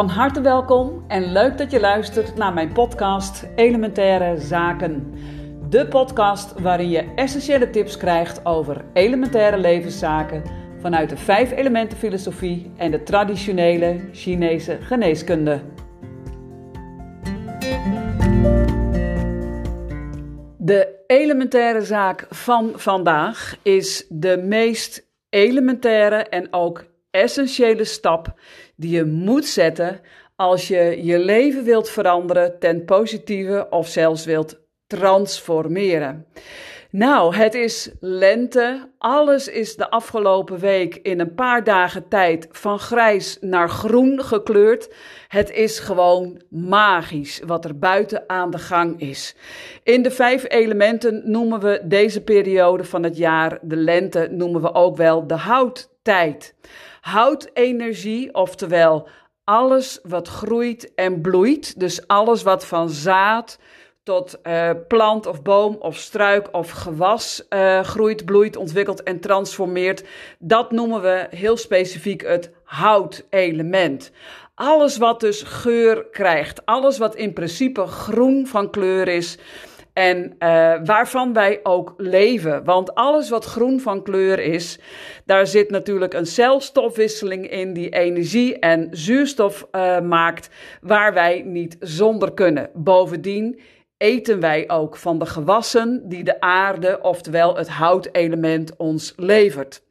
Van harte welkom en leuk dat je luistert naar mijn podcast Elementaire Zaken. De podcast waarin je essentiële tips krijgt over elementaire levenszaken vanuit de vijf elementen filosofie en de traditionele Chinese geneeskunde. De elementaire zaak van vandaag is de meest elementaire en ook essentiële stap die je moet zetten als je je leven wilt veranderen ten positieve of zelfs wilt transformeren. Nou, het is lente. Alles is de afgelopen week in een paar dagen tijd van grijs naar groen gekleurd. Het is gewoon magisch wat er buiten aan de gang is. In de vijf elementen noemen we deze periode van het jaar, de lente, noemen we ook wel de Houtenergie, oftewel alles wat groeit en bloeit, dus alles wat van zaad tot uh, plant of boom of struik of gewas uh, groeit, bloeit, ontwikkelt en transformeert. Dat noemen we heel specifiek het houtelement. Alles wat dus geur krijgt, alles wat in principe groen van kleur is, en uh, waarvan wij ook leven. Want alles wat groen van kleur is, daar zit natuurlijk een celstofwisseling in die energie en zuurstof uh, maakt, waar wij niet zonder kunnen. Bovendien eten wij ook van de gewassen die de aarde, oftewel het houtelement, ons levert.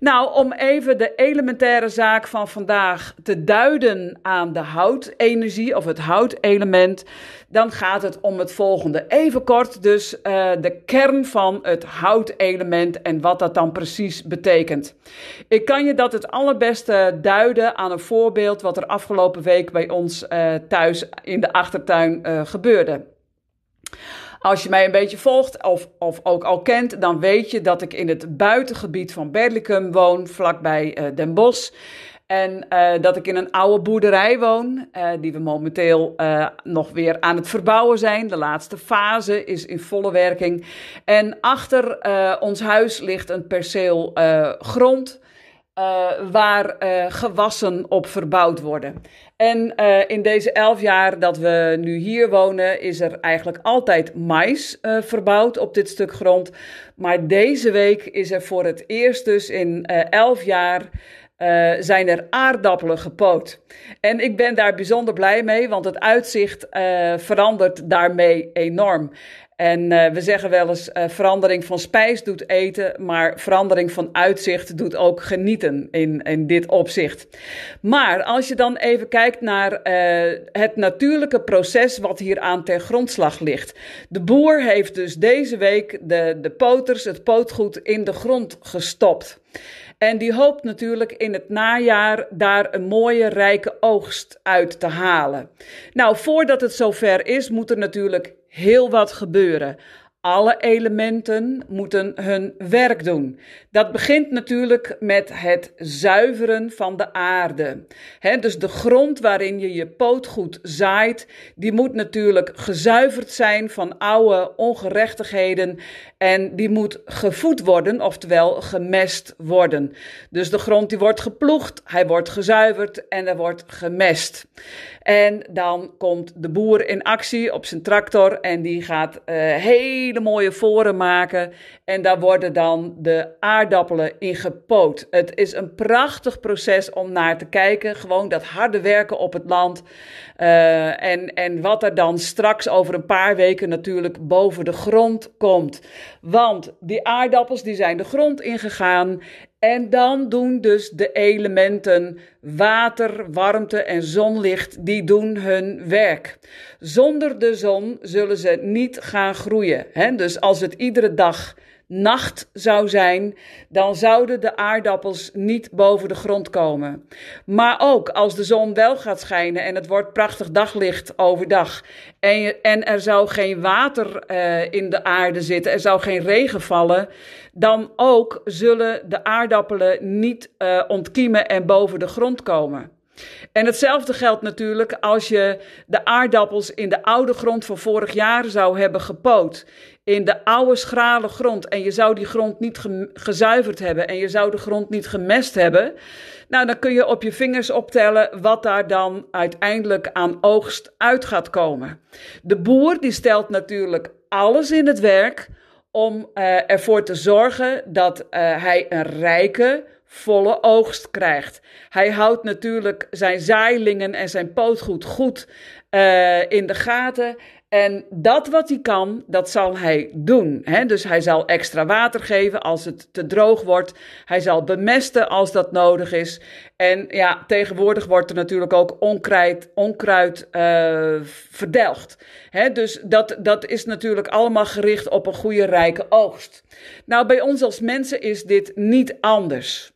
Nou, om even de elementaire zaak van vandaag te duiden aan de houtenergie of het houtelement, dan gaat het om het volgende. Even kort dus uh, de kern van het houtelement en wat dat dan precies betekent. Ik kan je dat het allerbeste duiden aan een voorbeeld wat er afgelopen week bij ons uh, thuis in de achtertuin uh, gebeurde. Als je mij een beetje volgt of, of ook al kent, dan weet je dat ik in het buitengebied van Berlicum woon, vlakbij uh, Den Bosch. En uh, dat ik in een oude boerderij woon, uh, die we momenteel nog weer aan het verbouwen zijn. De laatste fase is in volle werking. En achter ons huis ligt een perceel grond. Uh, waar uh, gewassen op verbouwd worden. En uh, in deze elf jaar dat we nu hier wonen, is er eigenlijk altijd mais verbouwd op dit stuk grond. Maar deze week is er voor het eerst dus in elf jaar uh, zijn er aardappelen gepoot. En ik ben daar bijzonder blij mee, want het uitzicht uh, verandert daarmee enorm. En uh, we zeggen wel eens: verandering van spijs doet eten, maar verandering van uitzicht doet ook genieten in, in dit opzicht. Maar als je dan even kijkt naar het natuurlijke proces wat hier aan ter grondslag ligt. De boer heeft dus deze week de, de poters, het pootgoed in de grond gestopt. En die hoopt natuurlijk in het najaar daar een mooie, rijke oogst uit te halen. Nou, voordat het zover is, moet er natuurlijk heel wat gebeuren. Alle elementen moeten hun werk doen. Dat begint natuurlijk met het zuiveren van de aarde. Dus de grond waarin je je pootgoed zaait, die moet natuurlijk gezuiverd zijn van oude ongerechtigheden en die moet gevoed worden, oftewel gemest worden. Dus de grond die wordt geploegd, hij wordt gezuiverd en er wordt gemest. En dan komt de boer in actie op zijn tractor en die gaat uh, hele mooie voren maken. En daar worden dan de aardappelen in gepoot. Het is een prachtig proces om naar te kijken. Gewoon dat harde werken op het land. Uh, en, en wat er dan straks over een paar weken natuurlijk boven de grond komt. Want die aardappels die zijn de grond ingegaan en dan doen dus de elementen water, warmte en zonlicht, die doen hun werk. Zonder de zon zullen ze niet gaan groeien. Hè? Dus als het iedere dag nacht zou zijn, dan zouden de aardappels niet boven de grond komen. Maar ook als de zon wel gaat schijnen en het wordt prachtig daglicht overdag en, en er zou geen water uh, in de aarde zitten, er zou geen regen vallen, dan ook zullen de aardappelen niet uh, ontkiemen en boven de grond komen. En hetzelfde geldt natuurlijk als je de aardappels in de oude grond van vorig jaar zou hebben gepoot. In de oude schrale grond. En je zou die grond niet gezuiverd hebben. En je zou de grond niet gemest hebben. Nou, dan kun je op je vingers optellen wat daar dan uiteindelijk aan oogst uit gaat komen. De boer die stelt natuurlijk alles in het werk om uh, ervoor te zorgen dat uh, hij een rijke, volle oogst krijgt. Hij houdt natuurlijk zijn zaailingen en zijn pootgoed goed uh, in de gaten. En dat wat hij kan, dat zal hij doen. Hè? Dus hij zal extra water geven als het te droog wordt. Hij zal bemesten als dat nodig is. En ja, tegenwoordig wordt er natuurlijk ook onkruid, onkruid uh. Hè? Dus dat, dat is natuurlijk allemaal gericht op een goede, rijke oogst. Nou, bij ons als mensen is dit niet anders.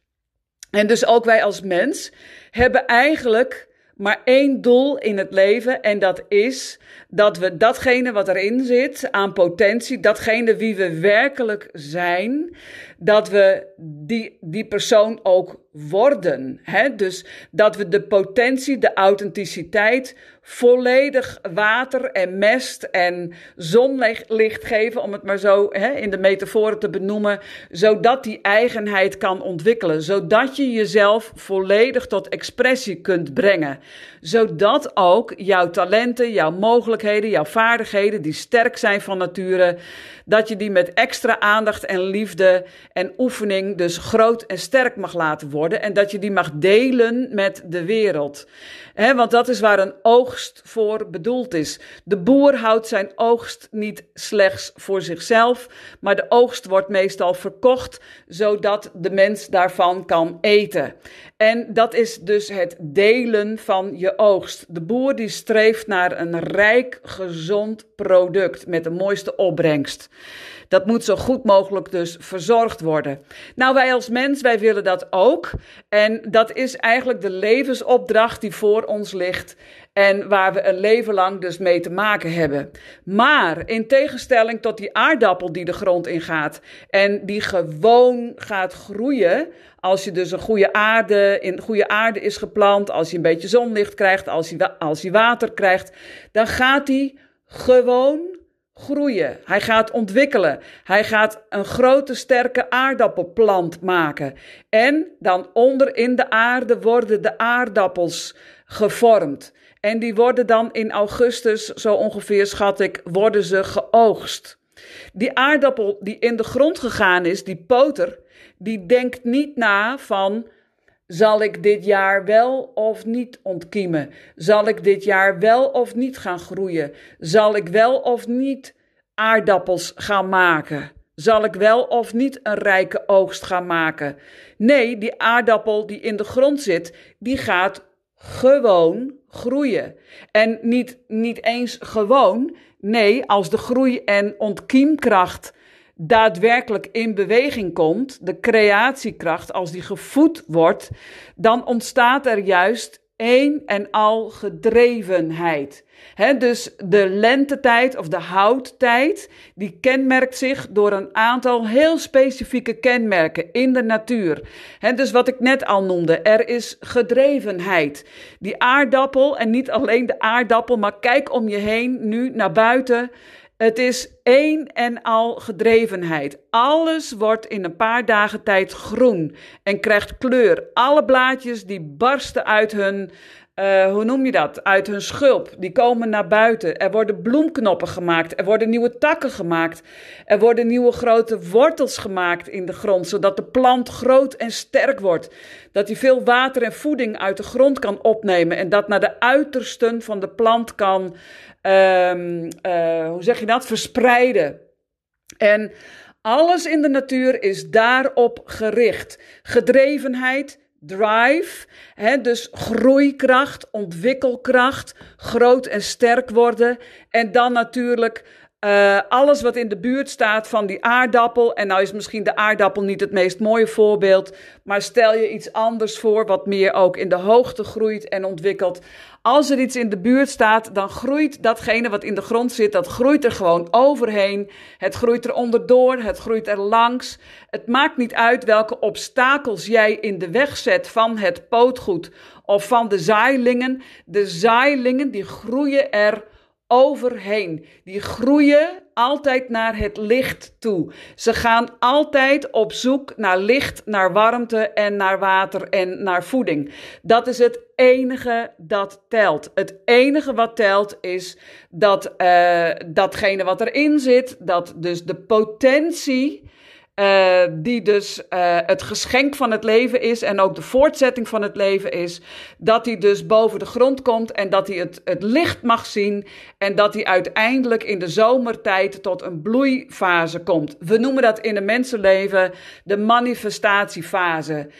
En dus ook wij als mens hebben eigenlijk maar één doel in het leven en dat is dat we datgene wat erin zit aan potentie, datgene wie we werkelijk zijn, dat we die, die persoon ook worden. Hè? Dus dat we de potentie, de authenticiteit volledig water en mest en zonlicht geven, om het maar zo hè, in de metaforen te benoemen, zodat die eigenheid kan ontwikkelen, zodat je jezelf volledig tot expressie kunt brengen, zodat ook jouw talenten, jouw mogelijkheden, jouw vaardigheden, die sterk zijn van nature, dat je die met extra aandacht en liefde en oefening dus groot en sterk mag laten worden en dat je die mag delen met de wereld. Want dat is waar een oogst voor bedoeld is. De boer houdt zijn oogst niet slechts voor zichzelf, maar de oogst wordt meestal verkocht, zodat de mens daarvan kan eten. En dat is dus het delen van je oogst. De boer die streeft naar een rijk, gezond product met de mooiste opbrengst. Dat moet zo goed mogelijk dus verzorgd worden. Nou, wij als mens, wij willen dat ook. En dat is eigenlijk de levensopdracht die voor ons ligt. En waar we een leven lang dus mee te maken hebben. Maar in tegenstelling tot die aardappel die de grond ingaat. En die gewoon gaat groeien. Als je dus een goede aarde, in goede aarde is geplant. Als je een beetje zonlicht krijgt. Als je, als je water krijgt. Dan gaat die gewoon groeien. Hij gaat ontwikkelen. Hij gaat een grote, sterke aardappelplant maken. En dan onder in de aarde worden de aardappels gevormd. En die worden dan in augustus, zo ongeveer schat ik, worden ze geoogst. Die aardappel die in de grond gegaan is, die poter, die denkt niet na van zal ik dit jaar wel of niet ontkiemen? Zal ik dit jaar wel of niet gaan groeien? Zal ik wel of niet aardappels gaan maken? Zal ik wel of niet een rijke oogst gaan maken? Nee, die aardappel die in de grond zit, die gaat gewoon groeien. En niet, niet eens gewoon, nee, als de groei- en ontkiemkracht daadwerkelijk in beweging komt, de creatiekracht, als die gevoed wordt, dan ontstaat er juist een en al gedrevenheid. dus de lentetijd of de houttijd, die kenmerkt zich door een aantal heel specifieke kenmerken in de natuur. dus wat ik net al noemde, er is gedrevenheid. Die aardappel, en niet alleen de aardappel, maar kijk om je heen nu naar buiten. Het is één en al gedrevenheid. Alles wordt in een paar dagen tijd groen en krijgt kleur. Alle blaadjes die barsten uit hun, uh, hoe noem je dat? Uit hun schulp. Die komen naar buiten. Er worden bloemknoppen gemaakt. Er worden nieuwe takken gemaakt. Er worden nieuwe grote wortels gemaakt in de grond, zodat de plant groot en sterk wordt. Dat hij veel water en voeding uit de grond kan opnemen en dat naar de uitersten van de plant kan um, uh, hoe zeg je dat, verspreiden. En alles in de natuur is daarop gericht. Gedrevenheid, drive, hè, dus groeikracht, ontwikkelkracht, groot en sterk worden. En dan natuurlijk Uh, alles wat in de buurt staat van die aardappel. En nou is misschien de aardappel niet het meest mooie voorbeeld. Maar stel je iets anders voor, wat meer ook in de hoogte groeit en ontwikkelt. Als er iets in de buurt staat, dan groeit datgene wat in de grond zit, dat groeit er gewoon overheen. Het groeit er onderdoor, het groeit er langs. Het maakt niet uit welke obstakels jij in de weg zet van het pootgoed of van de zaailingen. De zaailingen die groeien er overheen. Die groeien altijd naar het licht toe. Ze gaan altijd op zoek naar licht, naar warmte en naar water en naar voeding. Dat is het enige dat telt. Het enige wat telt is dat uh, datgene wat erin zit, dat dus de potentie uh, die dus uh, het geschenk van het leven is en ook de voortzetting van het leven is. Dat hij dus boven de grond komt en dat hij het, het licht mag zien. En dat hij uiteindelijk in de zomertijd tot een bloeifase komt. We noemen dat in het mensenleven de manifestatiefase.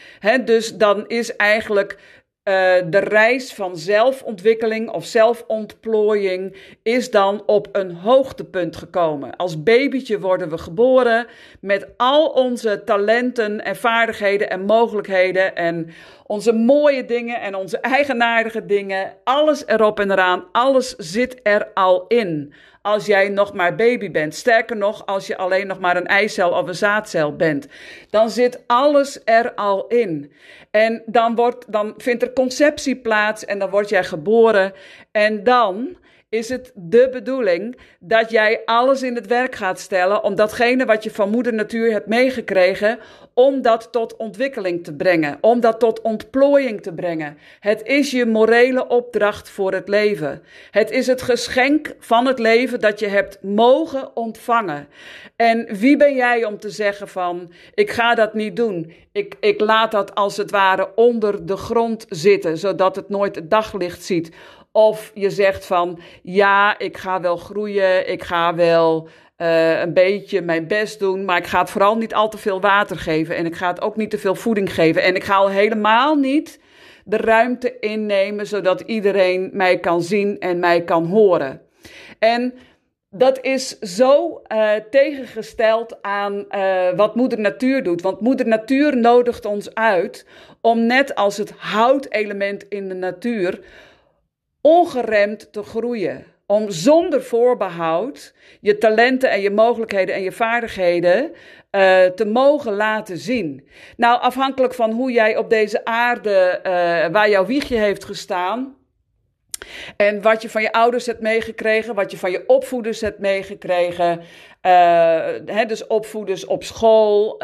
Dus dan is eigenlijk uh, de reis van zelfontwikkeling of zelfontplooiing is dan op een hoogtepunt gekomen. Als babytje worden we geboren met al onze talenten en vaardigheden en mogelijkheden en onze mooie dingen en onze eigenaardige dingen. Alles erop en eraan, alles zit er al in. Als jij nog maar baby bent. Sterker nog, als je alleen nog maar een eicel of een zaadcel bent. Dan zit alles er al in. En dan, wordt, dan vindt er conceptie plaats en dan word jij geboren. En dan is het de bedoeling dat jij alles in het werk gaat stellen om datgene wat je van moeder natuur hebt meegekregen, om dat tot ontwikkeling te brengen, om dat tot ontplooiing te brengen. Het is je morele opdracht voor het leven. Het is het geschenk van het leven dat je hebt mogen ontvangen. En wie ben jij om te zeggen van, ik ga dat niet doen. Ik, ik laat dat als het ware onder de grond zitten, zodat het nooit het daglicht ziet. Of je zegt van ja, ik ga wel groeien, ik ga wel uh, een beetje mijn best doen, maar ik ga het vooral niet al te veel water geven en ik ga het ook niet te veel voeding geven en ik ga al helemaal niet de ruimte innemen zodat iedereen mij kan zien en mij kan horen. En dat is zo uh, tegengesteld aan uh, wat Moeder Natuur doet. Want Moeder Natuur nodigt ons uit om net als het houtelement in de natuur ongeremd te groeien. Om zonder voorbehoud je talenten en je mogelijkheden en je vaardigheden uh, te mogen laten zien. Nou, afhankelijk van hoe jij op deze aarde, uh, waar jouw wiegje heeft gestaan, en wat je van je ouders hebt meegekregen, wat je van je opvoeders hebt meegekregen. Uh, dus opvoeders op school,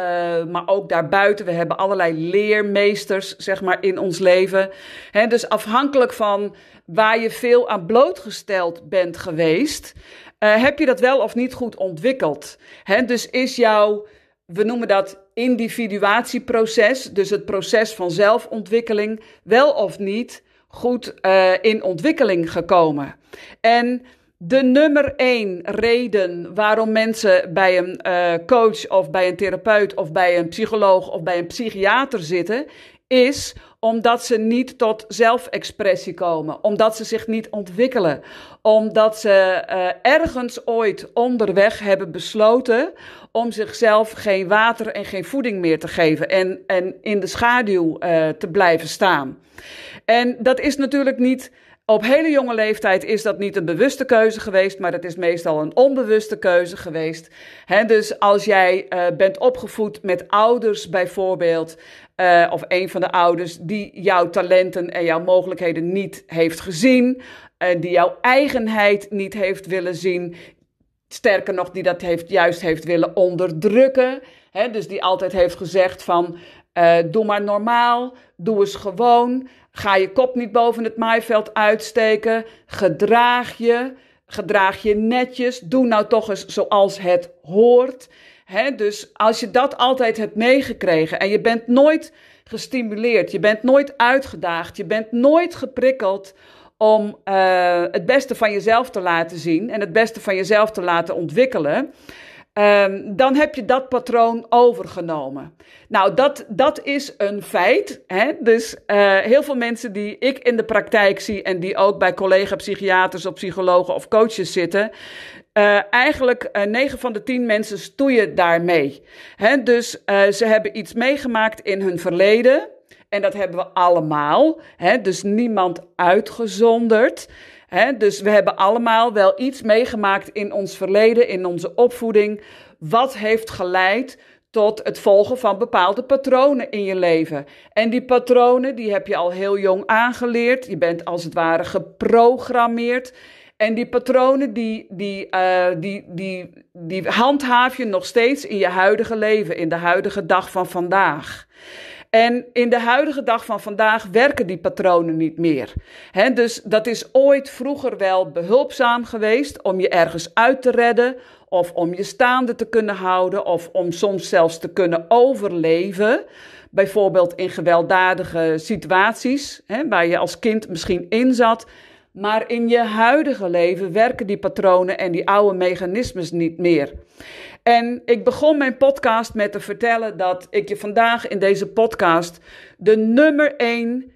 maar ook daarbuiten. We hebben allerlei leermeesters, zeg maar, in ons leven. He, dus afhankelijk van waar je veel aan blootgesteld bent geweest, uh, heb je dat wel of niet goed ontwikkeld. He, dus is jouw, we noemen dat individuatieproces, dus het proces van zelfontwikkeling, wel of niet goed uh, in ontwikkeling gekomen. En de nummer één reden waarom mensen bij een uh, coach of bij een therapeut of bij een psycholoog of bij een psychiater zitten, is omdat ze niet tot zelfexpressie komen, omdat ze zich niet ontwikkelen, omdat ze uh, ergens ooit onderweg hebben besloten om zichzelf geen water en geen voeding meer te geven en, en in de schaduw uh, te blijven staan. En dat is natuurlijk niet. Op hele jonge leeftijd is dat niet een bewuste keuze geweest, maar dat is meestal een onbewuste keuze geweest. Dus als jij uh, bent opgevoed met ouders bijvoorbeeld, uh, of een van de ouders die jouw talenten en jouw mogelijkheden niet heeft gezien, en die jouw eigenheid niet heeft willen zien, sterker nog, die dat heeft, juist heeft willen onderdrukken. He, dus die altijd heeft gezegd van, uh, doe maar normaal, doe eens gewoon. Ga je kop niet boven het maaiveld uitsteken. Gedraag je. Gedraag je netjes. Doe nou toch eens zoals het hoort. Dus als je dat altijd hebt meegekregen en je bent nooit gestimuleerd, je bent nooit uitgedaagd, je bent nooit geprikkeld om uh, het beste van jezelf te laten zien en het beste van jezelf te laten ontwikkelen. Ehm, dan heb je dat patroon overgenomen. Nou, dat, dat is een feit. Hè? Dus uh, heel veel mensen die ik in de praktijk zie en die ook bij collega-psychiaters of psychologen of coaches zitten, uh, eigenlijk uh, 9 van de 10 mensen stoeien daarmee. Hè? Dus ze hebben iets meegemaakt in hun verleden. En dat hebben we allemaal. Hè? Dus niemand uitgezonderd. Dus we hebben allemaal wel iets meegemaakt in ons verleden, in onze opvoeding. Wat heeft geleid tot het volgen van bepaalde patronen in je leven. En die patronen, die heb je al heel jong aangeleerd. Je bent als het ware geprogrammeerd. En die patronen, die, die, uh, die, die, die handhaaf je nog steeds in je huidige leven, in de huidige dag van vandaag. En in de huidige dag van vandaag werken die patronen niet meer. Dus dat is ooit vroeger wel behulpzaam geweest om je ergens uit te redden, of om je staande te kunnen houden, of om soms zelfs te kunnen overleven. Bijvoorbeeld in gewelddadige situaties, waar je als kind misschien in zat. Maar in je huidige leven werken die patronen en die oude mechanismes niet meer. En ik begon mijn podcast met te vertellen dat ik je vandaag in deze podcast de nummer één,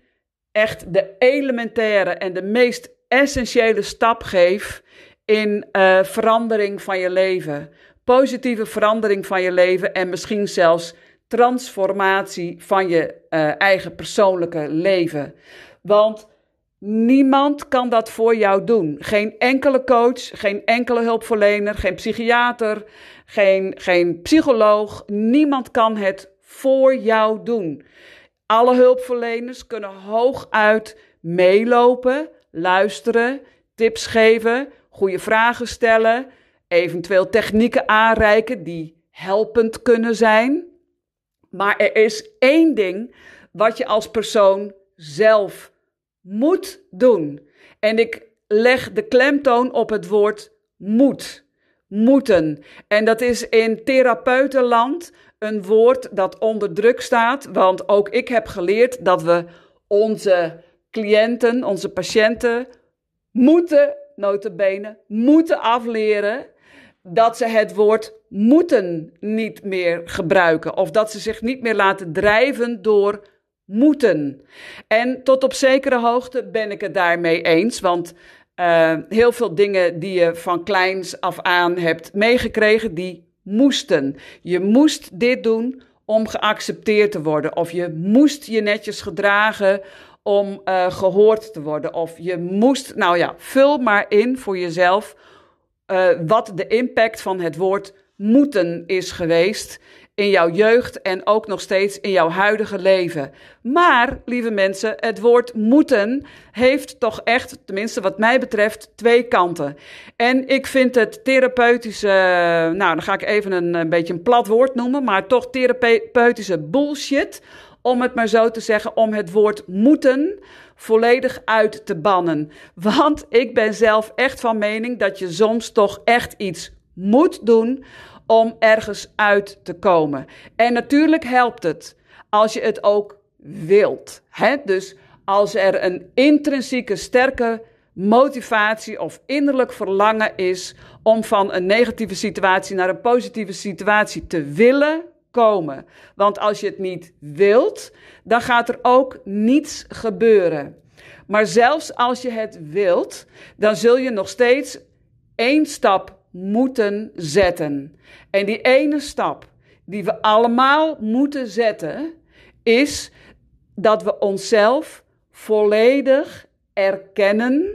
echt de elementaire en de meest essentiële stap geef in uh, verandering van je leven. Positieve verandering van je leven en misschien zelfs transformatie van je uh, eigen persoonlijke leven. Want Niemand kan dat voor jou doen. Geen enkele coach, geen enkele hulpverlener, geen psychiater, geen, geen psycholoog. Niemand kan het voor jou doen. Alle hulpverleners kunnen hooguit meelopen, luisteren, tips geven, goede vragen stellen, eventueel technieken aanreiken die helpend kunnen zijn. Maar er is één ding wat je als persoon zelf moet doen. En ik leg de klemtoon op het woord moet. Moeten. En dat is in therapeutenland een woord dat onder druk staat. Want ook ik heb geleerd dat we onze cliënten, onze patiënten, moeten, notabene, moeten afleren dat ze het woord moeten niet meer gebruiken. Of dat ze zich niet meer laten drijven door moeten. En tot op zekere hoogte ben ik het daarmee eens, want uh, heel veel dingen die je van kleins af aan hebt meegekregen, die moesten. Je moest dit doen om geaccepteerd te worden, of je moest je netjes gedragen om uh, gehoord te worden, of je moest, nou ja, vul maar in voor jezelf uh, wat de impact van het woord moeten is geweest in jouw jeugd en ook nog steeds in jouw huidige leven. Maar, lieve mensen, het woord moeten heeft toch echt, tenminste wat mij betreft, twee kanten. En ik vind het therapeutische, nou dan ga ik even een, een beetje een plat woord noemen, maar toch therapeutische bullshit, om het maar zo te zeggen, om het woord moeten volledig uit te bannen. Want ik ben zelf echt van mening dat je soms toch echt iets moet doen om ergens uit te komen. En natuurlijk helpt het als je het ook wilt. Hè? Dus als er een intrinsieke sterke motivatie of innerlijk verlangen is om van een negatieve situatie naar een positieve situatie te willen komen. Want als je het niet wilt, dan gaat er ook niets gebeuren. Maar zelfs als je het wilt, dan zul je nog steeds één stap moeten zetten. En die ene stap die we allemaal moeten zetten, is dat we onszelf volledig erkennen,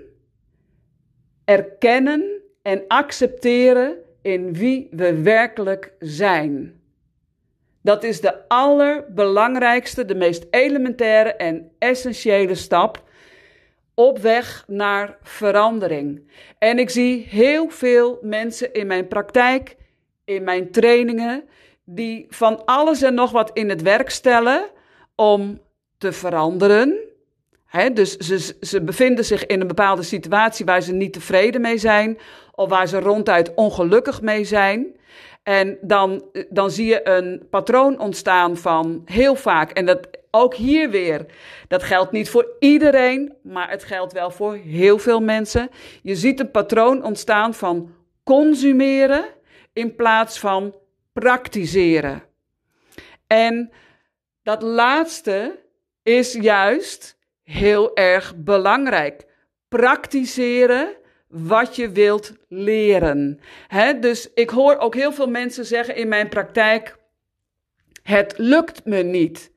erkennen en accepteren in wie we werkelijk zijn. Dat is de allerbelangrijkste, de meest elementaire en essentiële stap op weg naar verandering. En ik zie heel veel mensen in mijn praktijk, in mijn trainingen, die van alles en nog wat in het werk stellen om te veranderen. dus ze, ze bevinden zich in een bepaalde situatie waar ze niet tevreden mee zijn, of waar ze ronduit ongelukkig mee zijn. En dan, dan zie je een patroon ontstaan van heel vaak, en dat ook hier weer, dat geldt niet voor iedereen, maar het geldt wel voor heel veel mensen. Je ziet een patroon ontstaan van consumeren in plaats van praktiseren. En dat laatste is juist heel erg belangrijk. Praktiseren wat je wilt leren. dus ik hoor ook heel veel mensen zeggen in mijn praktijk: Het lukt me niet.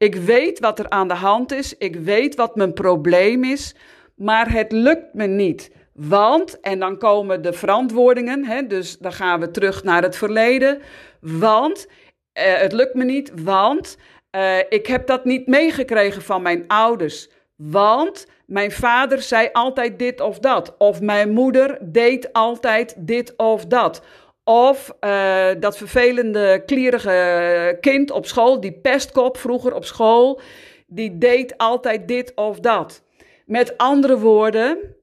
Ik weet wat er aan de hand is, ik weet wat mijn probleem is, maar het lukt me niet. Want, en dan komen de verantwoordingen, hè, dus dan gaan we terug naar het verleden. Want, eh, het lukt me niet, want uh, ik heb dat niet meegekregen van mijn ouders. Want mijn vader zei altijd dit of dat. Of mijn moeder deed altijd dit of dat. Of uh, dat vervelende, klierige kind op school, die pestkop vroeger op school, die deed altijd dit of dat. Met andere woorden,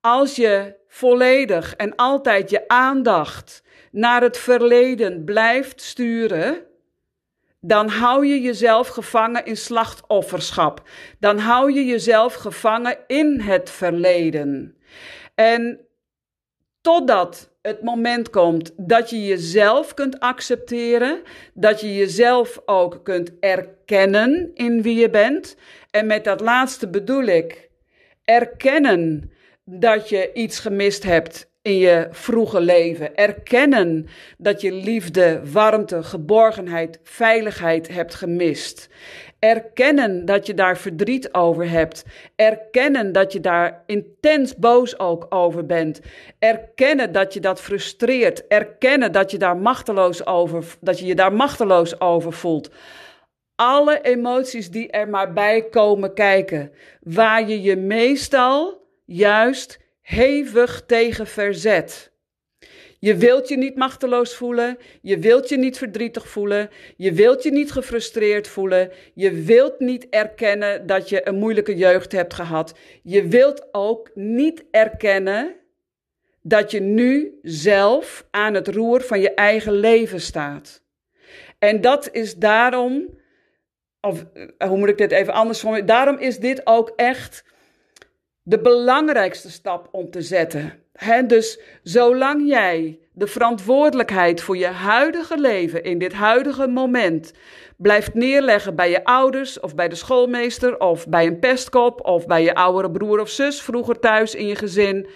als je volledig en altijd je aandacht naar het verleden blijft sturen, dan hou je jezelf gevangen in slachtofferschap. Dan hou je jezelf gevangen in het verleden. En totdat het moment komt dat je jezelf kunt accepteren, dat je jezelf ook kunt erkennen in wie je bent. En met dat laatste bedoel ik erkennen dat je iets gemist hebt in je vroege leven. Erkennen dat je liefde, warmte, geborgenheid, veiligheid hebt gemist. Erkennen dat je daar verdriet over hebt. Erkennen dat je daar intens boos ook over bent. Erkennen dat je dat frustreert. Erkennen dat je daar machteloos over, dat je je daar machteloos over voelt. Alle emoties die er maar bij komen kijken, waar je je meestal juist hevig tegen verzet. Je wilt je niet machteloos voelen, je wilt je niet verdrietig voelen, je wilt je niet gefrustreerd voelen, je wilt niet erkennen dat je een moeilijke jeugd hebt gehad. Je wilt ook niet erkennen dat je nu zelf aan het roer van je eigen leven staat. En dat is daarom, of eh, hoe moet ik dit even anders formuleren? Daarom is dit ook echt de belangrijkste stap om te zetten. Dus zolang jij de verantwoordelijkheid voor je huidige leven in dit huidige moment blijft neerleggen bij je ouders of bij de schoolmeester of bij een pestkop of bij je oudere broer of zus vroeger thuis in je gezin,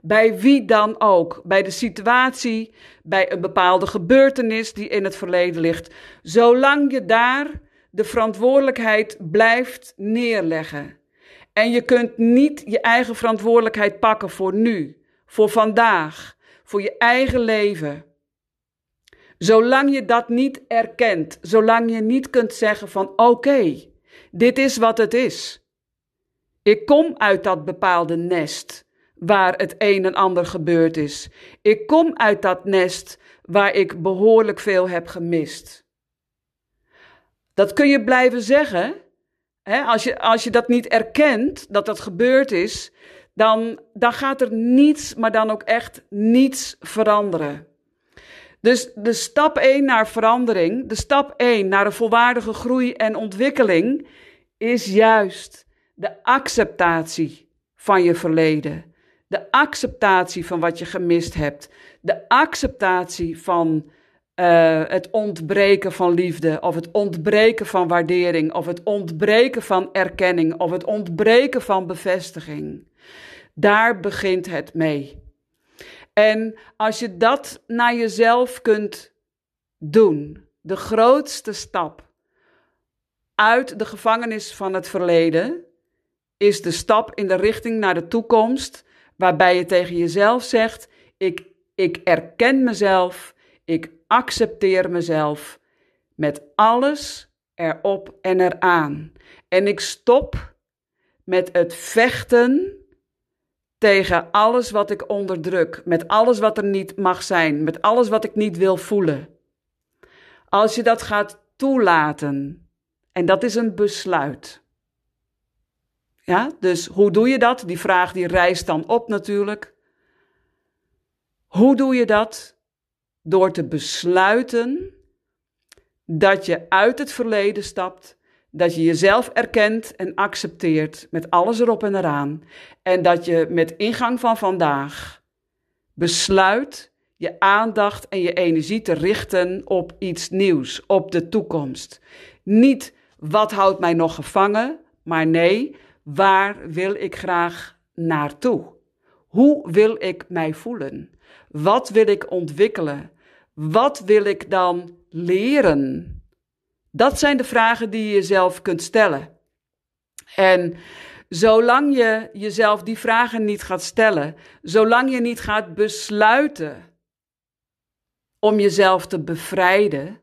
bij wie dan ook, bij de situatie, bij een bepaalde gebeurtenis die in het verleden ligt, zolang je daar de verantwoordelijkheid blijft neerleggen. En je kunt niet je eigen verantwoordelijkheid pakken voor nu, voor vandaag, voor je eigen leven. Zolang je dat niet erkent, zolang je niet kunt zeggen van oké, dit is wat het is. Ik kom uit dat bepaalde nest waar het een en ander gebeurd is. Ik kom uit dat nest waar ik behoorlijk veel heb gemist. Dat kun je blijven zeggen, als, je, als je dat niet erkent, dat dat gebeurd is, dan, dan gaat er niets, maar dan ook echt niets veranderen. Dus de stap 1 naar verandering, de stap 1 naar een volwaardige groei en ontwikkeling, is juist de acceptatie van je verleden. De acceptatie van wat je gemist hebt. De acceptatie van uh, het ontbreken van liefde, of het ontbreken van waardering, of het ontbreken van erkenning, of het ontbreken van bevestiging. Daar begint het mee. En als je dat naar jezelf kunt doen, de grootste stap uit de gevangenis van het verleden, is de stap in de richting naar de toekomst, waarbij je tegen jezelf zegt: ik, ik erken mezelf, ik accepteer mezelf met alles erop en eraan. En ik stop met het vechten tegen alles wat ik onderdruk, met alles wat er niet mag zijn, met alles wat ik niet wil voelen. Als je dat gaat toelaten, en dat is een besluit. Ja, dus hoe doe je dat? Die vraag die rijst dan op natuurlijk. Hoe doe je dat? door te besluiten dat je uit het verleden stapt, dat je jezelf erkent en accepteert met alles erop en eraan en dat je met ingang van vandaag besluit je aandacht en je energie te richten op iets nieuws, op de toekomst. Niet wat houdt mij nog gevangen, maar nee, waar wil ik graag naartoe? Hoe wil ik mij voelen? Wat wil ik ontwikkelen? Wat wil ik dan leren? Dat zijn de vragen die je jezelf kunt stellen. En zolang je jezelf die vragen niet gaat stellen, zolang je niet gaat besluiten om jezelf te bevrijden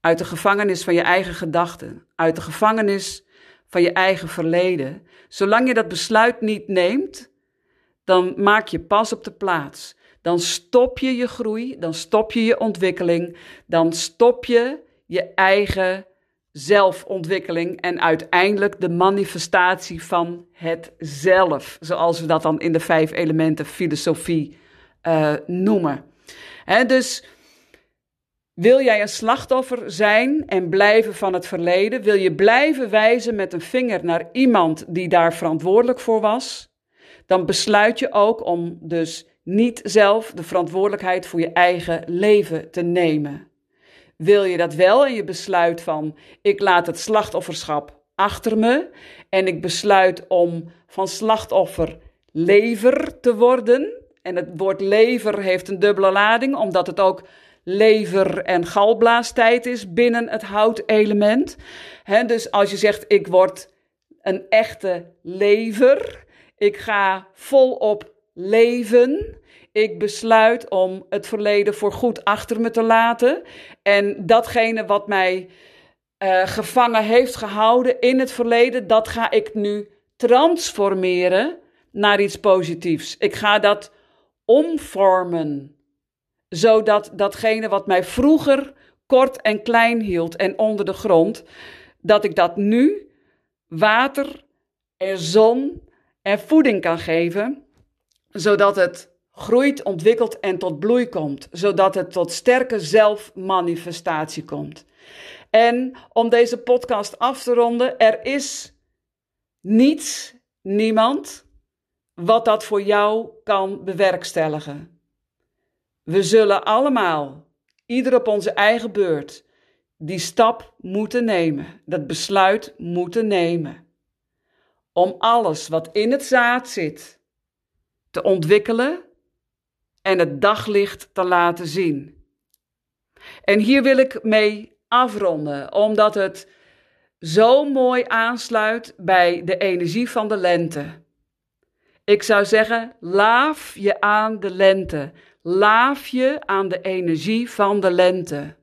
uit de gevangenis van je eigen gedachten, uit de gevangenis van je eigen verleden, zolang je dat besluit niet neemt, dan maak je pas op de plaats. Dan stop je je groei, dan stop je je ontwikkeling, dan stop je je eigen zelfontwikkeling en uiteindelijk de manifestatie van het zelf, zoals we dat dan in de vijf elementen filosofie uh, noemen. Dus wil jij een slachtoffer zijn en blijven van het verleden? Wil je blijven wijzen met een vinger naar iemand die daar verantwoordelijk voor was? Dan besluit je ook om dus niet zelf de verantwoordelijkheid voor je eigen leven te nemen. Wil je dat wel en je besluit van ik laat het slachtofferschap achter me en ik besluit om van slachtoffer lever te worden. En het woord lever heeft een dubbele lading, omdat het ook lever- en galblaastijd is binnen het houtelement. He, dus als je zegt ik word een echte lever, ik ga volop leven, ik besluit om het verleden voor goed achter me te laten. En datgene wat mij uh, gevangen heeft gehouden in het verleden, dat ga ik nu transformeren naar iets positiefs. Ik ga dat omvormen. Zodat datgene wat mij vroeger kort en klein hield en onder de grond, dat ik dat nu water en zon en voeding kan geven, zodat het groeit, ontwikkelt en tot bloei komt, zodat het tot sterke zelfmanifestatie komt. En om deze podcast af te ronden, er is niets, niemand, wat dat voor jou kan bewerkstelligen. We zullen allemaal, ieder op onze eigen beurt, die stap moeten nemen, dat besluit moeten nemen. Om alles wat in het zaad zit te ontwikkelen en het daglicht te laten zien. En hier wil ik mee afronden, omdat het zo mooi aansluit bij de energie van de lente. Ik zou zeggen, laaf je aan de lente. Laaf je aan de energie van de lente.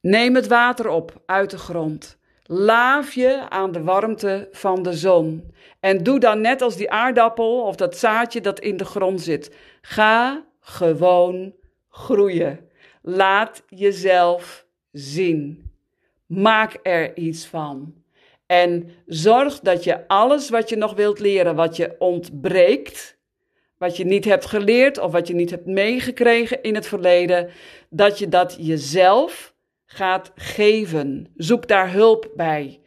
Neem het water op uit de grond. Laaf je aan de warmte van de zon. En doe dan net als die aardappel of dat zaadje dat in de grond zit. Ga gewoon groeien. Laat jezelf zien. Maak er iets van. En zorg dat je alles wat je nog wilt leren, wat je ontbreekt, wat je niet hebt geleerd of wat je niet hebt meegekregen in het verleden, dat je dat jezelf gaat geven. Zoek daar hulp bij.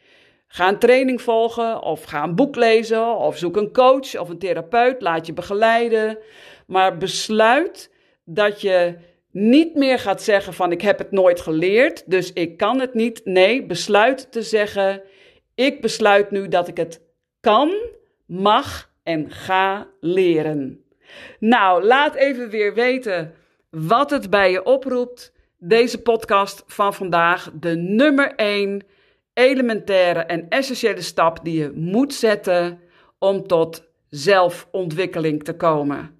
Ga een training volgen of ga een boek lezen of zoek een coach of een therapeut. Laat je begeleiden. Maar besluit dat je niet meer gaat zeggen van ik heb het nooit geleerd, dus ik kan het niet. Nee, besluit te zeggen ik besluit nu dat ik het kan, mag en ga leren. Nou, laat even weer weten wat het bij je oproept. Deze podcast van vandaag, de nummer 1 elementaire en essentiële stap die je moet zetten om tot zelfontwikkeling te komen.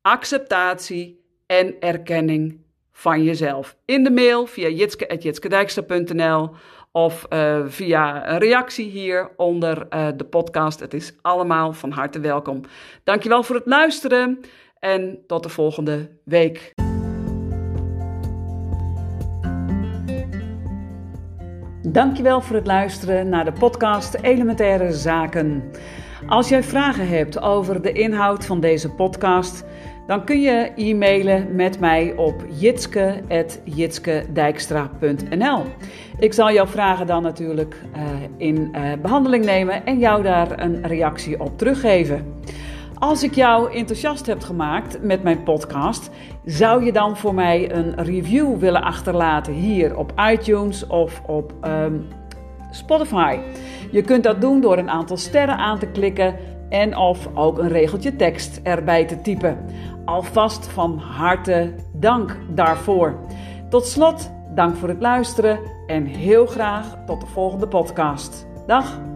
Acceptatie en erkenning van jezelf. In de mail via jitske.jitskedijkster.nl of uh, via een reactie hier onder uh, de podcast. Het is allemaal van harte welkom. Dankjewel voor het luisteren en tot de volgende week. Dankjewel voor het luisteren naar de podcast Elementaire Zaken. Als jij vragen hebt over de inhoud van deze podcast, dan kun je e-mailen met mij op jitske.jitskedijkstra.nl. Ik zal jouw vragen dan natuurlijk uh, in uh, behandeling nemen en jou daar een reactie op teruggeven. Als ik jou enthousiast heb gemaakt met mijn podcast, zou je dan voor mij een review willen achterlaten hier op iTunes of op ehm, Spotify? Je kunt dat doen door een aantal sterren aan te klikken en of ook een regeltje tekst erbij te typen. Alvast van harte dank daarvoor. Tot slot, dank voor het luisteren en heel graag tot de volgende podcast. Dag!